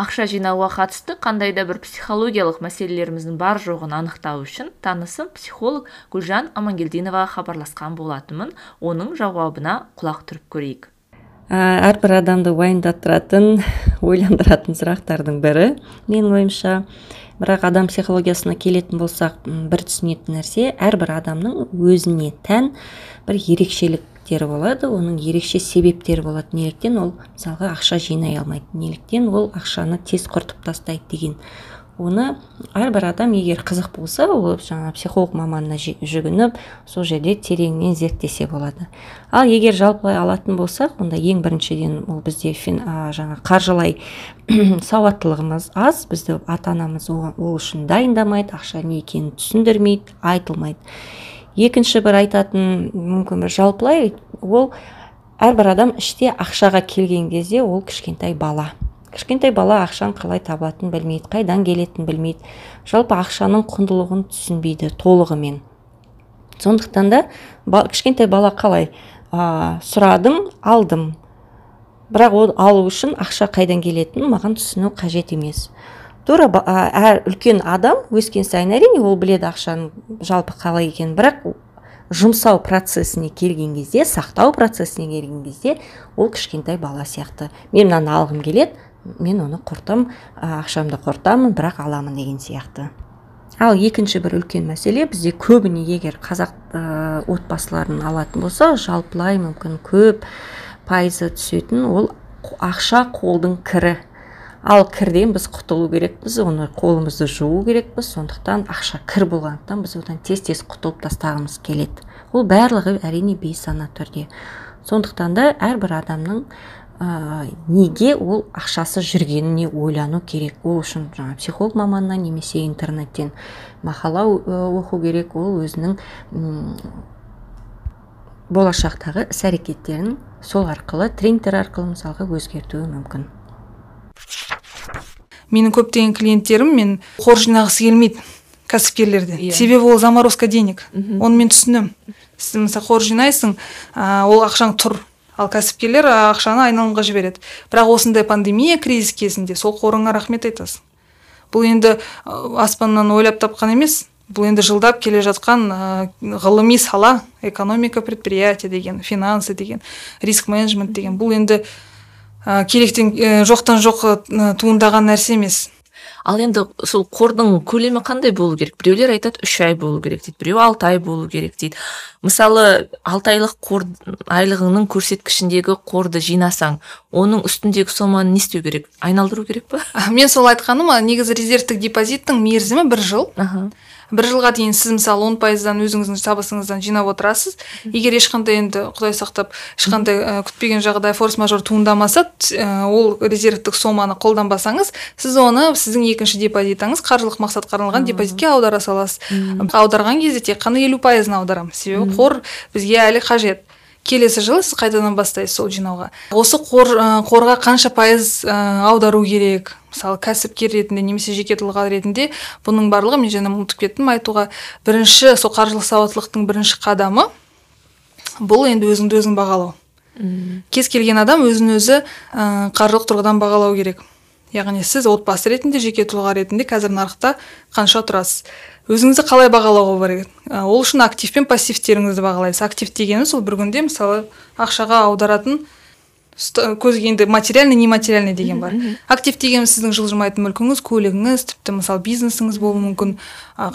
Ақша жинауға қатысты қандай да бір психологиялық мәселелеріміздің бар жоғын анықтау үшін танысым психолог гүлжан амангелдиноваға хабарласқан болатынмын. Оның жауабына құлақ түріп көрейік. Әрбір адамды уайымдастыратын ойландыратын сұрақтардың бірі менің ойымша. Бірақ адам психологиясына келетін болсақ бір түсінетін нәрсе әрбір адамның өзіне тән бір ерекшелік болады оның ерекше себептері болады. Неліктен ол мысалға ақша жинай алмайды неліктен ол ақшаны тез құртып тастайды деген. Оны әрбір адам егер қызық болса ол жаңа психолог маманына жүгініп сол жерде тереңінен зерттесе болады. Ал егер жалпылай алатын болсақ онда ең біріншіден ол бізде ә, жаңа қаржылай сауаттылығымыз аз бізді ата анамыз ол үшін дайындамайды ақша не екенін түсіндірмейді айтылмайды. Екінші бір айтатын мүмкін бір жалпылай ол әрбір адам іште ақшаға келген кезде ол кішкентай бала. Кішкентай бала ақшаның қалай табылатынын білмейді қайдан келетінін білмейді. Жалпы ақшаның құндылығын түсінбейді толығымен. Сондықтан да кішкентай бала қалай ә, сұрадым алдым. Бірақ ол алу үшін ақша қайдан келетінін маған түсіну қажет емес. Тура әр үлкен адам өскен сайын әрине ол біледі ақшаның жалпы қалай екенін. Бірақ жұмсау процесіне келген кезде сақтау процесіне келген кезде ол кішкентай бала сияқты. Мен мынаны алғым келеді мен оны құртым ақшамды құртамын бірақ аламын деген сияқты. Ал екінші бір үлкен мәселе бізде көбіне егер қазақ ә, отбасыларын алатын болса жалпылай мүмкін көп пайызы түсетін ол ақша қолдың кірі. Ал кірден біз құтылу керекпіз оны қолымызды жуу керекпіз. Сондықтан ақша кір болғандықтан біз одан тез тез құтылып тастағымыз келеді. Ол барлығы әрине бейсана түрде. Сондықтан да әрбір адамның ә, неге ол ақшасы жүргеніне ойлану керек? Ол үшін жаңа психолог маманынан немесе интернеттен мақала оқу керек. Ол өзінің болашақтағы іс әрекеттерін сол арқылы тренингтер арқылы мысалға өзгертуі мүмкін. Менің көптеген клиенттерім мен қор жинағысы келмейді кәсіпкерлерде yeah. Иә. себебі ол заморозка денег. Оны мен түсінемін сіз мысалы қор жинайсың ә, ол ақшаң тұр. Ал кәсіпкерлер ақшаны айналымға жібереді. Бірақ осындай пандемия кризис кезінде сол қорыңа рахмет айтасың. Бұл енді аспаннан ойлап тапқан емес. Бұл енді жылдап келе жатқан ә, ғылыми сала экономика предприятия деген финансы деген риск менеджмент деген. Бұл енді ә, керектен ә, жоқтан жоқ ә, туындаған нәрсе емес. Ал енді сол қордың көлемі қандай болу керек? Біреулер айтады үш ай болу керек дейді біреу алты ай болу керек дейді. Мысалы алты айлық қор айлығыңның көрсеткішіндегі қорды жинасаң оның үстіндегі соманы не істеу керек? Айналдыру керек па? Мен сол айтқаным негізі резервтік депозиттің мерзімі бір жыл. Бір жылға дейін сіз мысалы он пайыздан өзіңіздің табысыңыздан жинап отырасыз. Егер ешқандай енді құдай сақтап ешқандай ә, күтпеген жағдай форс мажор туындамаса ә, ол резервтік соманы қолданбасаңыз сіз оны сіздің екінші депозитіңіз қаржылық мақсатқа арналған депозитке аудара саласыз. Аударған кезде тек қана елу пайызын аударамын себебі қор бізге әлі қажет. Келесі жылы сіз қайтадан бастайсыз сол жинауға. Осы қор қорға қанша пайыз аудару керек? Мысалы кәсіпкер ретінде немесе жеке тұлға ретінде бұның барлығы мен жаңа ұмытып кеттім айтуға. Бірінші сол қаржылық сауаттылықтың бірінші қадамы бұл енді өзіңді өзің бағалау. Кез келген адам өзін өзі ә, қаржылық тұрғыдан бағалау керек. Яғни сіз отбасы ретінде жеке тұлға ретінде қазір нарықта қанша тұрасыз? Өзіңізді қалай бағалауға болады ол үшін актив пен пассивтеріңізді бағалайсыз актив дегеніміз ол бір күнде мысалы ақшаға аударатын көзге енді материальный нематериальный деген бар. Актив дегеніміз сіздің жылжымайтын мүлкіңіз көлігіңіз тіпті мысалы бизнесіңіз болуы мүмкін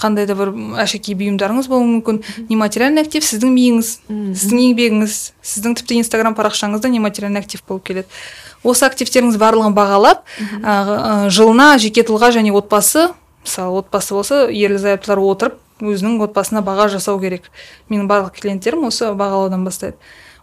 қандай да бір әшекей бұйымдарыңыз болуы мүмкін. Нематериальный актив сіздің миыңыз сіздің еңбегіңіз сіздің тіпті инстаграм парақшаңызда нематериальный актив болып келеді. Осы активтеріңіз барлығын бағалап жылына жеке тұлға және отбасы мысалы отбасы болса ерлі зайыптылар отырып өзінің отбасына баға жасау керек. Менің барлық клиенттерім осы бағалаудан бастайды.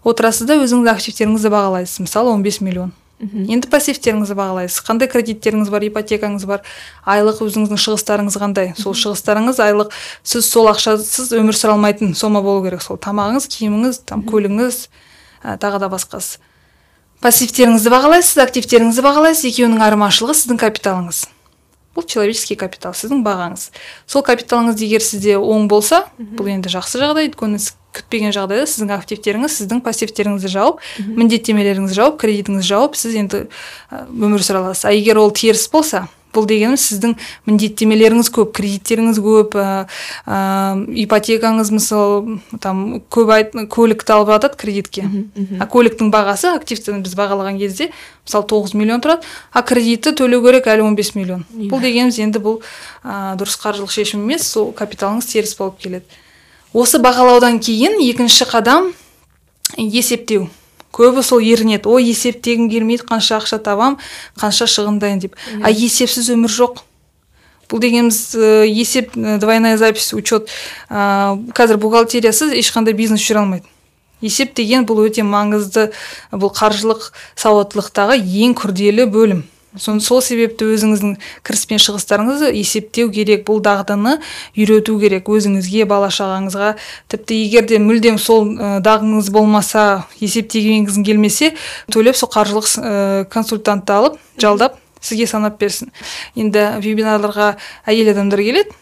Отырасыз да өзіңіздің активтеріңізді бағалайсыз. Мысалы 15 миллион. Енді пассивтеріңізді бағалайсыз. Қандай кредиттеріңіз бар ипотекаңыз бар? Айлық өзіңіздің шығыстарыңыз қандай? Сол шығыстарыңыз айлық. Сіз сол ақшасыз өмір сүре алмайтын сома болу керек. Сол тамағыңыз киіміңіз там көлігіңіз ә, тағы да басқасы. Пассивтеріңізді бағалайсыз активтеріңізді бағалайсыз. Екеуінің айырмашылығы сіздің капиталыңыз. Бұл человеческий капитал сіздің бағаңыз. Сол капиталыңыз егер сізде оң болса бұл енді жақсы жағдай. Өйткені күтпеген жағдайда сіздің активтеріңіз сіздің пассивтеріңізді жауып міндеттемелеріңізді жауып кредитіңізді жауып сіз енді өмір сүре аласыз. А егер ол теріс болса бұл дегеніміз сіздің міндеттемелеріңіз көп кредиттеріңіз көп ә, ә, ипотекаңыз мысалы там көп айт, көлікті алып жатады кредитке. А көліктің бағасы активті біз бағалаған кезде мысалы 9 миллион тұрады а кредитті төлеу керек әлі 15 миллион. Yeah. бұл дегеніміз енді бұл ә, дұрыс қаржылық шешім емес сол капиталыңыз теріс болып келеді. Осы бағалаудан кейін екінші қадам есептеу. Көбі сол ерінеді. Ой есептегім келмейді қанша ақша табам қанша шығындайын деп. А есепсіз өмір жоқ. Бұл дегеніміз ә, есеп двойная запись учет ә, қазір бухгалтериясыз ешқандай бизнес жүре алмайды. Есеп деген бұл өте маңызды бұл қаржылық сауаттылықтағы ең күрделі бөлім. Сол себепті өзіңіздің кіріс пен шығыстарыңызды есептеу керек бұл дағдыны үйрету керек өзіңізге бала шағаңызға. Тіпті егер де мүлдем сол дағыңыз болмаса есептегіңіз келмесе төлеп сол қаржылық ә, консультантты алып жалдап сізге санап берсін. Енді вебинарларға әйел адамдар келеді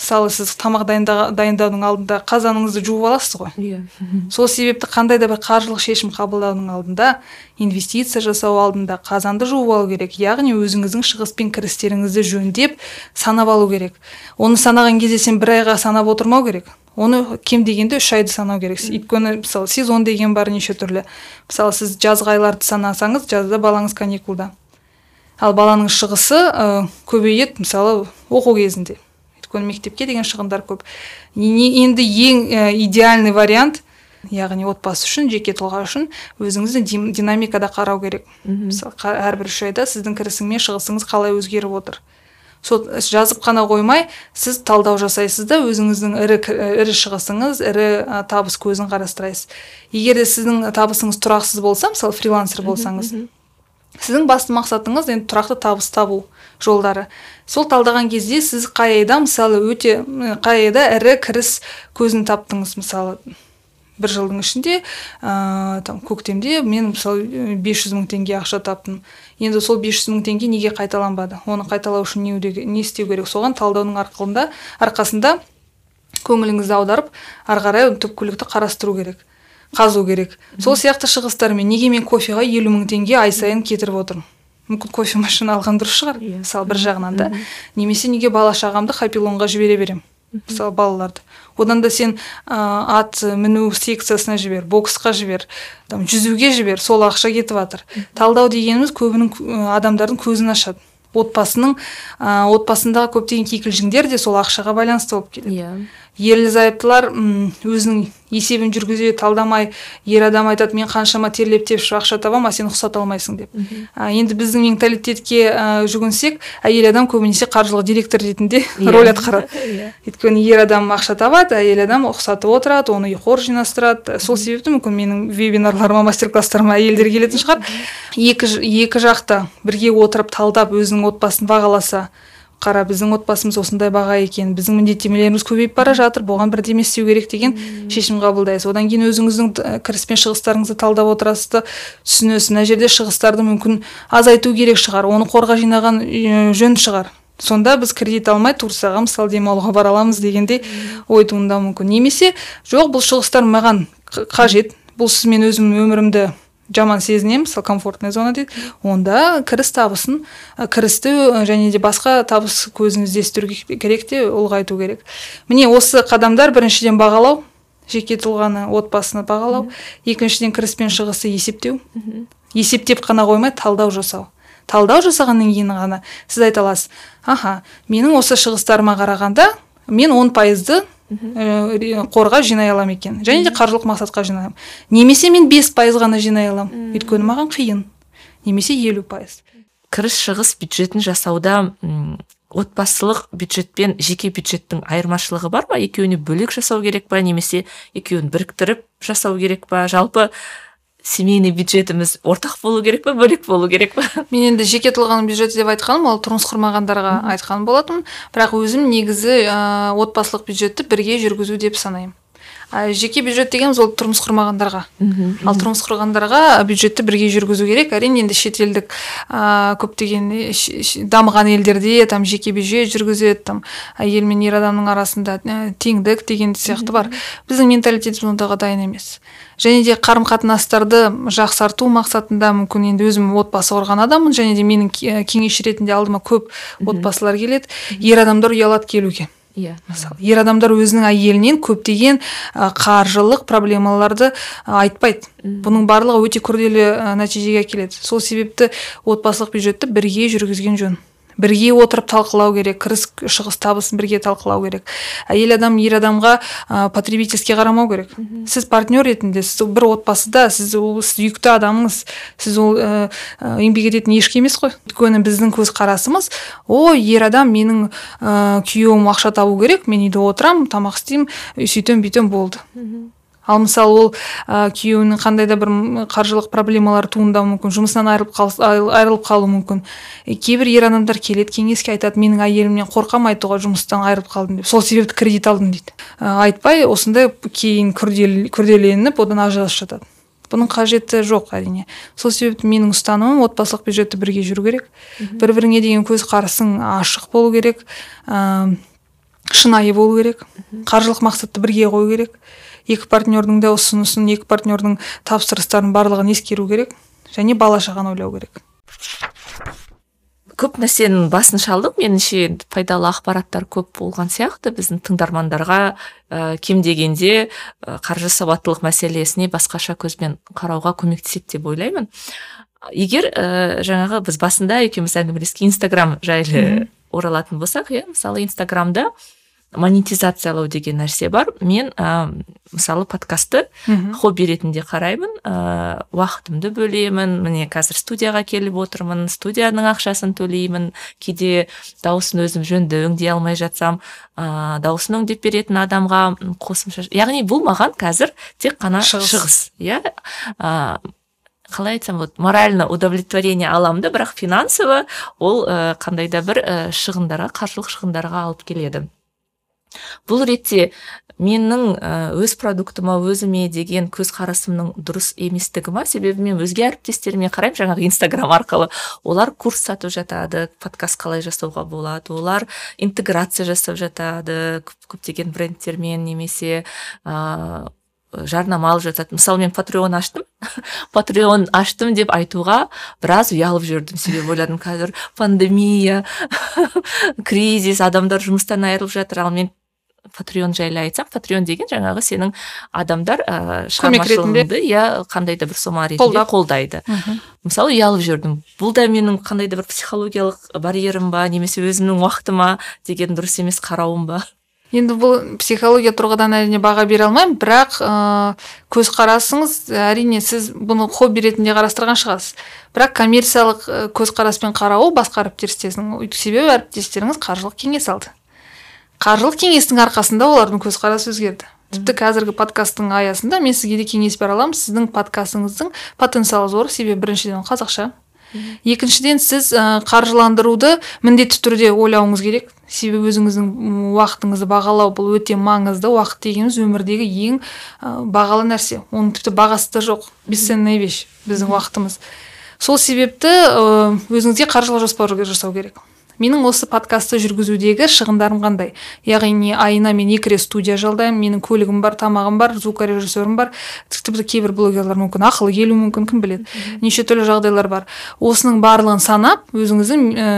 мысалы сіз тамақ дайындаудың алдында қазаныңызды жуып аласыз ғой. Иә. Сол себепті қандай да бір қаржылық шешім қабылдаудың алдында инвестиция жасау алдында қазанды жуып алу керек яғни өзіңіздің шығыс пен кірістеріңізді жөндеп санап алу керек. Оны санаған кезде сен бір айға санап отырмау керек. Оны кем дегенде үш айды санау керек. Өйткені мысалы сезон деген бар неше түрлі. Мысалы сіз жазғы айларды санасаңыз жазда балаңыз каникулда. Ал баланың шығысы ә, көбейеді мысалы оқу кезінде. Өйткені мектепке деген шығындар көп. Енді ең ә, идеальный вариант яғни отбасы үшін жеке тұлға үшін өзіңізді динамикада қарау керек. Мысалы әрбір үш айда сіздің кірісің мен шығысыңыз қалай өзгеріп отыр. Сол жазып қана қоймай сіз талдау жасайсыз да өзіңіздің ірі ірі шығысыңыз ірі табыс көзін қарастырасыз егер де сіздің табысыңыз тұрақсыз болса мысалы фрилансер болсаңыз сіздің басты мақсатыңыз енді тұрақты табыс табу жолдары. Сол талдаған кезде сіз қай айда мысалы өте қай айда ірі кіріс көзін таптыңыз мысалы бір жылдың ішінде ә, там көктемде мен мысалы 500 мың теңге ақша таптым. Енді сол 500 мың теңге неге қайталанбады? Оны қайталау үшін не, не істеу керек? Соған талдаудың арқылында арқасында көңіліңізді аударып ары қарай түпкілікті қарастыру керек. Қазу керек. Сол сияқты шығыстармен неге мен кофеға елу мың теңге ай сайын кетіріп отырмын? Мүмкін кофемашина алған дұрыс шығар иә. мысалы бір жағынан да. Немесе неге бала шағамды хапилонға жібере беремін мысалы балаларды. Одан да сен ә, ат міну секциясына жібер боксқа жібер там жүзуге жібер сол ақша кетіп жатыр талдау дегеніміз көбінің адамдардың көзін ашады. Отбасының ә, отбасындағы көптеген кикілжіңдер де сол ақшаға байланысты болып келеді. Иә. Ерлі зайыптылар өзінің есебін жүргізе талдамай ер адам айтады мен қаншама терлеп тепшіп ақша табамын а сен ұқсата алмайсың деп а, енді біздің менталитетке ә, жүгінсек әйел адам көбінесе қаржылық директор ретінде yeah. Иә. роль атқарады yeah. Иә. өйткені ер адам ақша табады әйел адам ұқсатып отырады оны қор жинастырады сол себепті мүмкін менің вебинарларыма мастер класстарыма әйелдер келетін шығар екі, екі жақта бірге отырып талдап өзінің отбасын бағаласа қара біздің отбасымыз осындай баға екен біздің міндеттемелеріміз көбейіп бара жатыр бұған бірдеме істеу керек деген шешім қабылдайсыз. Одан кейін өзіңіздің кіріс пен шығыстарыңызды талдап отырасыз да түсінесіз. Мына жерде шығыстарды мүмкін азайту керек шығар оны қорға жинаған жөн шығар. Сонда біз кредит алмай турцияға мысалы демалуға бара аламыз дегенде ой туындауы мүмкін. Немесе жоқ бұл шығыстар маған қажет бұл сіз мен өзім өмірімді жаман сезінемін мысалы комфортная зона дейді. Онда кіріс табысын кірісті және де басқа табыс көзін іздестіру керек те ұлғайту керек. Міне осы қадамдар біріншіден бағалау жеке тұлғаны отбасыны бағалау. Екіншіден кіріс пен шығысты есептеу. Есептеп қана қоймай талдау жасау. Талдау жасағаннан кейін ғана сіз айта аласыз. Аха менің осы шығыстарыма қарағанда мен он пайызды қорға жинай аламын екен. Және де қаржылық мақсатқа жинай аламын немесе мен бес пайыз ғана жинай аламын. Өйткені маған қиын. Немесе елу пайыз. Кіріс шығыс бюджетін жасауда отбасылық бюджет пен жеке бюджеттің айырмашылығы бар ма? Екеуіне бөлек жасау керек па? Немесе екеуін біріктіріп жасау керек па? Жалпы семейный бюджетіміз ортақ болу керек па бөлек болу керек па? Мен енді жеке тұлғаның бюджеті деп айтқаным ол тұрмыс құрмағандарға айтқан болатынмын. Бірақ өзім негізі ә, отбасылық бюджетті бірге жүргізу деп санаймын. А жеке бюджет дегеніміз ол тұрмыс құрмағандарға. Ал тұрмыс құрғандарға бюджетті бірге жүргізу керек. Әрине енді шетелдік ә, көптеген дамыған елдерде там жеке бюджет жүргізеді там әйел мен ер адамның арасында ә, теңдік деген сияқты бар. біздің менталитетіміз ондайға дайын емес. Және де қарым қатынастарды жақсарту мақсатында мүмкін енді өзім отбасы құрған адаммын және де менің кеңесші ретінде алдыма көп отбасылар келеді. Ер адамдар ұялады келуге. Иә. Мысалы ер адамдар өзінің әйелінен көптеген қаржылық проблемаларды айтпайды. Бұның барлығы өте күрделі нәтижеге әкеледі. Сол себепті отбасылық бюджетті бірге жүргізген жөн. Бірге отырып талқылау керек кіріс шығыс табысын бірге талқылау керек. Әйел адам ер адамға ә, потребительский қарамау керек. Сіз партнер ретінде сіз бір отбасыда сіз ол сіз жүкті адамыңыз сіз ол ә, еңбек ететін ешкі емес қой. Өйткені біздің көзқарасымыз о ер адам менің ә, күйеуім ақша табу керек мен үйде отырамын тамақ істеймін сөйтемін бүйтемін болды ал мысалы ол ә, күйеуінің қандай да бір қаржылық проблемалары туындауы мүмкін жұмысынан айырылып, қал, айырылып қалуы мүмкін. Кейбір ер адамдар келеді кеңеске айтады менің әйелімнен қорқамын айтуға жұмыстан айырылып қалдым деп. Сол себепті кредит алдым дейді. Ә, айтпай осындай кейін күрдел, күрделеніп одан ажырасып жатады. Бұның қажеті жоқ әрине. Сол себепті менің ұстанымым отбасылық бюджетті бірге жүру керек. Бір біріңе деген көзқарасың ашық болу керек. Ә, шынайы болу керек. Қаржылық мақсатты бірге қою керек. Екі партнердің де ұсынысын екі партнердің тапсырыстарын барлығын ескеру керек және бала шағаны ойлау керек. Көп нәрсенің басын шалдық. Меніңше пайдалы ақпараттар көп болған сияқты. Біздің тыңдармандарға ә, кем дегенде ә, қаржы сауаттылық мәселесіне басқаша көзбен қарауға көмектеседі деп ойлаймын. Егер ә, жаңағы біз басында екеуміз әңгімелескен инстаграм жайлы оралатын болсақ иә мысалы инстаграмда монетизациялау деген нәрсе бар. Мен ә, мысалы подкастты хобби ретінде қараймын. Ә, уақытымды бөлемін. Міне қазір студияға келіп отырмын студияның ақшасын төлеймін. Кейде дауысын өзім жөнді өңдей алмай жатсам ә, дауысын өңдеп беретін адамға қосымша яғни бұл маған қазір тек қана шығыс. иә? Қалай айтсам болады морально удовлетворение аламын да бірақ финансово ол ә, қандай да бір ә, шығындарға қаржылық шығындарға алып келеді. Бұл ретте менің өз продуктыма өзіме деген көзқарасымның дұрыс еместігі ма? Себебі мен өзге әріптестеріме қараймын жаңағы инстаграм арқылы. Олар курс сатып жатады подкаст қалай жасауға болады олар интеграция жасап жатады көптеген брендтермен немесе ыыы жарнама алып жатады. Мысалы мен патреон аштым. Патреон аштым деп айтуға біраз ұялып жүрдім. Себебі ойладым қазір пандемия кризис адамдар жұмыстан айырылып жатыр. Ал мен патреон жайлы айтсам патреон деген жаңағы сенің адамдар ыыы шығармашылығыңды иә қандай да бір сома ретінде қолдайды. Мысалы ұялып жүрдім. Бұл да менің қандай да бір психологиялық барьерім ба немесе өзімнің уақытыма деген дұрыс емес қарауым ба? Енді бұл психология тұрғыдан әрине баға бере алмаймын бірақ ә, көзқарасыңыз әрине сіз бұны хобби ретінде қарастырған шығарсыз. Бірақ коммерциялық көзқараспен қарауы басқа әріптестеріңіздің себебі әріптестеріңіз қаржылық кеңес алды. Қаржылық кеңестің арқасында олардың көзқарасы өзгерді. Тіпті қазіргі подкасттың аясында мен сізге де кеңес бере аламын. Сіздің подкастыңыздың потенциалы зор. Себебі біріншіден қазақша. Екіншіден сіз қаржыландыруды міндетті түрде ойлауыңыз керек. Себебі өзіңіздің уақытыңызды бағалау бұл өте маңызды уақыт дегеніміз өмірдегі ең бағалы нәрсе. Оның тіпті бағасы да жоқ. Бесценная вещь біздің уақытымыз. Сол себепті өзіңізге қаржылық жоспар жасау керек. Менің осы подкастты жүргізудегі шығындарым қандай? Яғни айына мен екі рет студия жалдаймын менің көлігім бар тамағым бар звукорежиссерім бар. Тіпті кейбір блогерлар мүмкін ақылы келуі мүмкін кім біледі? Неше түрлі жағдайлар бар. Осының барлығын санап өзіңіздің ә,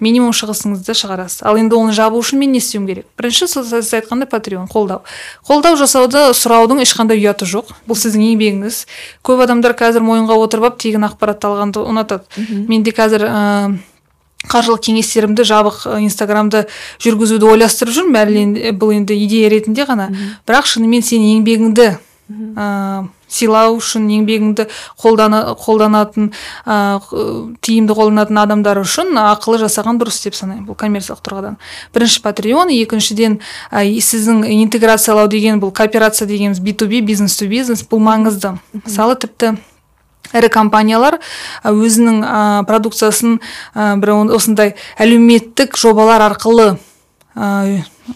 минимум шығысыңызды шығарасыз. Ал енді оны жабу үшін мен не істеуім керек? Бірінші сіз айтқандай патреон қолдау. Қолдау жасауды сұраудың ешқандай ұяты жоқ. Бұл сіздің еңбегіңіз. Көп адамдар қазір мойынға отырып алып тегін ақпаратты алғанды ұнатады. Менде қазір қаржылық кеңестерімді жабық инстаграмды жүргізуді ойластырып жүрмін. Әлі бұл енді идея ретінде ғана. Бірақ шынымен сен еңбегіңді ә, сыйлау үшін еңбегіңді қолдана, қолданатын ә, тиімді қолданатын адамдар үшін ақылы жасаған дұрыс деп санаймын бұл коммерциялық тұрғыдан. Бірінші патреон екіншіден ә, сіздің интеграциялау деген бұл кооперация дегеніміз b 2 b бизнес to бизнес бұл маңызды. Мысалы тіпті ірі компаниялар өзінің продукциясын бір осындай әлеуметтік жобалар арқылы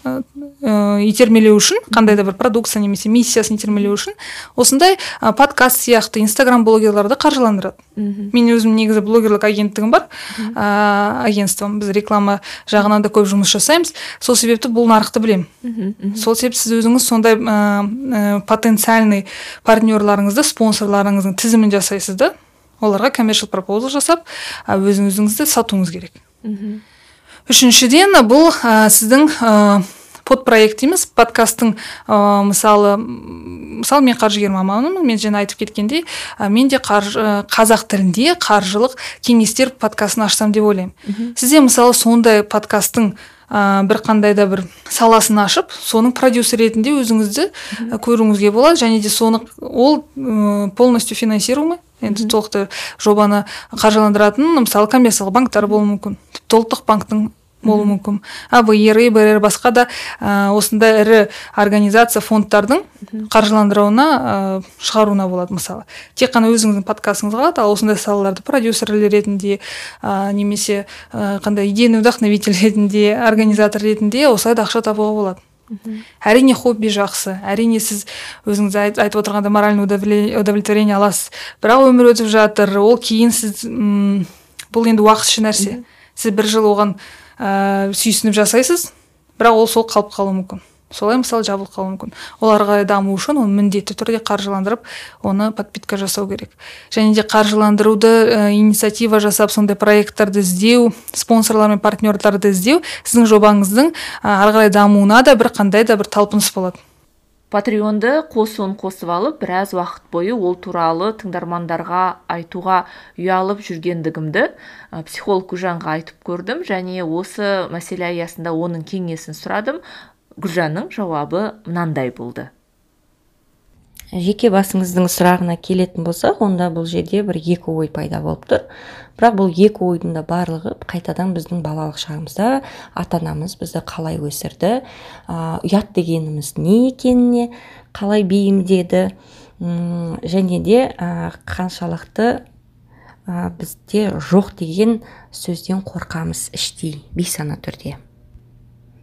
ә, итермелеу үшін қандай да бір продукция немесе миссиясын итермелеу үшін осындай ә, подкаст сияқты инстаграм блогерларды қаржыландырады. Мен өзім негізі блогерлік агенттігім бар. Ә, агентством. Біз реклама жағынан да көп жұмыс жасаймыз. Сол себепті бұл нарықты білемін. Сол себепті сіз өзіңіз сондай ә, потенциальный партнерларыңызды спонсорларыңыздың тізімін жасайсыз да оларға коммершал пропозал жасап өзіңізді сатуыңыз керек. Үшіншіден бұл ә, сіздің ә, подпроект дейміз подкасттың ә, мысалы мысалы мен қаржыгер маманмын мен жаңа айтып кеткендей ә, мен де қаржы, қазақ тілінде қаржылық кеңестер подкастын ашсам деп ойлаймын. Сізде мысалы сондай подкасттың ә, бір қандай да бір саласын ашып соның продюсер ретінде өзіңізді көруіңізге болады және де соны ол ә, полностью финансируемый енді толықтай жобаны қаржыландыратын мысалы коммерциялық банктар болуы мүмкін. Ұлттық банктың болуы мүмкін. Абр ибр басқа да ә, осындай ірі организация фондтардың қаржыландыруына ә, шығаруына болады мысалы. Тек қана өзіңіздің подкастыңыз қалады ал осындай салаларды продюсер ретінде ә, немесе ә, қандай идейный вдохновитель ретінде организатор ретінде осылай да ақша табуға болады. Әрине хобби жақсы әрине сіз өзіңіз айтып отырғандай моральный удовлетворение аласыз. Бірақ өмір өтіп жатыр ол кейін сіз бұл енді уақытша нәрсе. Сіз бір жыл оған ә, сүйсініп жасайсыз бірақ ол сол қалып қалуы мүмкін. Солай мысалы жабылып қалуы мүмкін. Ол ары қарай даму үшін оны міндетті түрде қаржыландырып оны подпитка жасау керек. Және де қаржыландыруды ә, инициатива жасап сондай проекттарды іздеу спонсорлар мен партнерларды іздеу сіздің жобаңыздың ә, ары қарай дамуына да бір қандай да бір талпыныс болады. Патреонды қосуын қосып алып біраз уақыт бойы ол туралы тыңдармандарға айтуға ұялып жүргендігімді психолог гүлжанға айтып көрдім. Және осы мәселе аясында оның кеңесін сұрадым. Гүлжанның жауабы мынандай болды. Жеке басыңыздың сұрағына келетін болсақ онда бұл жерде бір екі ой пайда болып тұр. Бірақ бұл екі ойдың да барлығы қайтадан біздің балалық шағымызда ата анамыз бізді қалай өсірді ұят дегеніміз не екеніне қалай бейімдеді және де қаншалықты ә, бізде жоқ деген сөзден қорқамыз іштей бейсана түрде.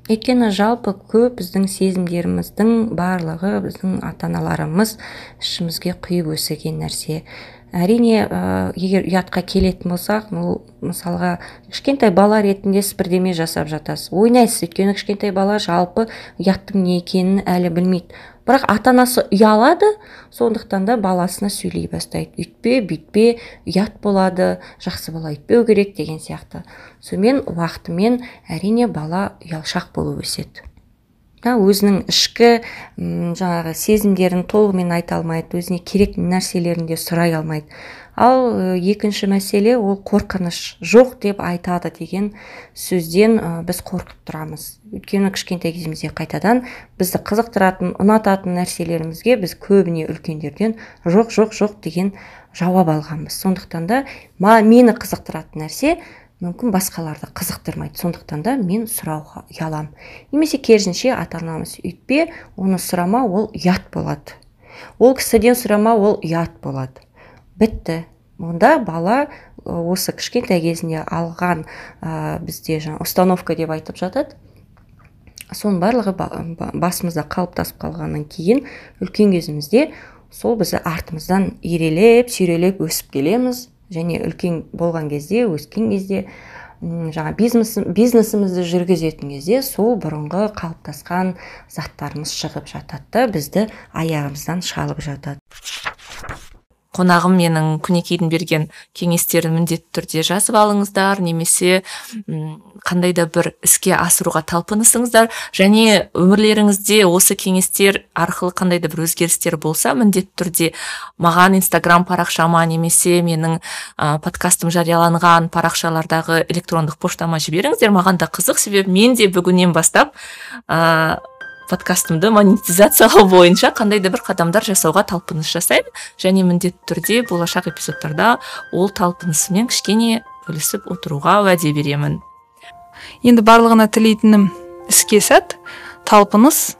Өйткені жалпы көп біздің сезімдеріміздің барлығы біздің ата аналарымыз ішімізге құйып өсірген нәрсе. Әрине ә, егер ұятқа келетін болсақ бұл мысалға кішкентай бала ретінде сіз бірдеме жасап жатасыз. Ойнайсыз өйткені кішкентай бала жалпы ұяттың не екенін әлі білмейді. Бірақ ата анасы ұялады сондықтан да баласына сөйлей бастайды. Үйтпе бүйтпе ұят болады жақсы бала үйтпеу керек деген сияқты. Сонымен уақытымен әрине бала ұялшақ болып өседі. Да өзінің ішкі жаңағы сезімдерін толығымен айта алмайды өзіне керек нәрселерін де сұрай алмайды. Ал екінші мәселе ол қорқыныш жоқ деп айтады деген сөзден біз қорқып тұрамыз. Өйткені кішкентай кезімізде қайтадан бізді қызықтыратын ұнататын нәрселерімізге біз көбіне үлкендерден жоқ жоқ жоқ деген жауап алғанбыз. Сондықтан да мені қызықтыратын нәрсе мүмкін басқаларды қызықтырмайды. Сондықтан да мен сұрауға ұяламын. Немесе керісінше ата анамыз үйтпе оны сұрама ол ұят болады. Ол кісіден сұрама ол ұят болады. Бітті. Онда бала осы кішкентай кезінде алған ә, бізде жаңа установка деп айтып жатады. Соның барлығы басымызда қалыптасып қалғаннан кейін үлкен кезімізде сол бізді артымыздан ерелеп сүйрелеп өсіп келеміз. Және үлкен болған кезде өскен кезде жаңа бизнес бизнесімізді жүргізетін кезде сол бұрынғы қалыптасқан заттарымыз шығып жатады да бізді аяғымыздан шалып жатады. Қонағым менің күнекейдің берген кеңестерін міндетті түрде жазып алыңыздар немесе қандай да бір іске асыруға талпынысыңыздар. Және өмірлеріңізде осы кеңестер арқылы қандай да бір өзгерістер болса міндетті түрде маған инстаграм парақшама немесе менің ә, подкастым жарияланған парақшалардағы электрондық поштама жіберіңіздер. Маған да қызық себебі мен де бүгіннен бастап подкастымды монетизациялау бойынша қандай да бір қадамдар жасауға талпыныс жасаймын. Және міндетті түрде болашақ эпизодтарда ол талпынысыммен кішкене бөлісіп отыруға уәде беремін. Енді барлығына тілейтінім іске сәт. Талпыныс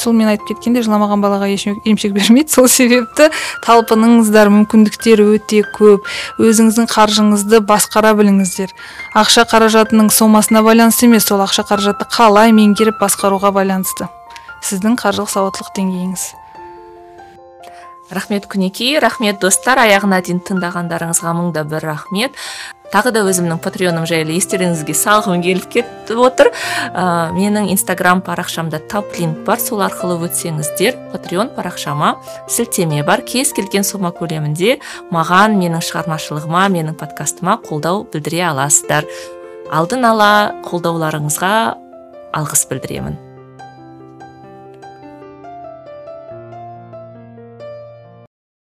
сол мен айтып кеткендей жыламаған балаға еш емшек бермейді. Сол себепті талпыныңыздар мүмкіндіктер өте көп. Өзіңіздің қаржыңызды басқара біліңіздер. Ақша қаражатының сомасына байланысты емес сол ақша қаражатты қалай меңгеріп басқаруға байланысты. Сіздің қаржылық сауаттылық деңгейіңіз. Рахмет күнекей рахмет достар. Аяғына дейін тыңдағандарыңызға мың да бір рахмет. Тағы да өзімнің патреоным жайлы естеріңізге салғым келіп кетіп отыр. Ә, менің инстаграм парақшамда тап линк бар. Сол арқылы өтсеңіздер патреон парақшама сілтеме бар. Кез келген сома көлемінде маған менің шығармашылығыма менің подкастыма қолдау білдіре аласыздар. Алдын ала қолдауларыңызға алғыс білдіремін.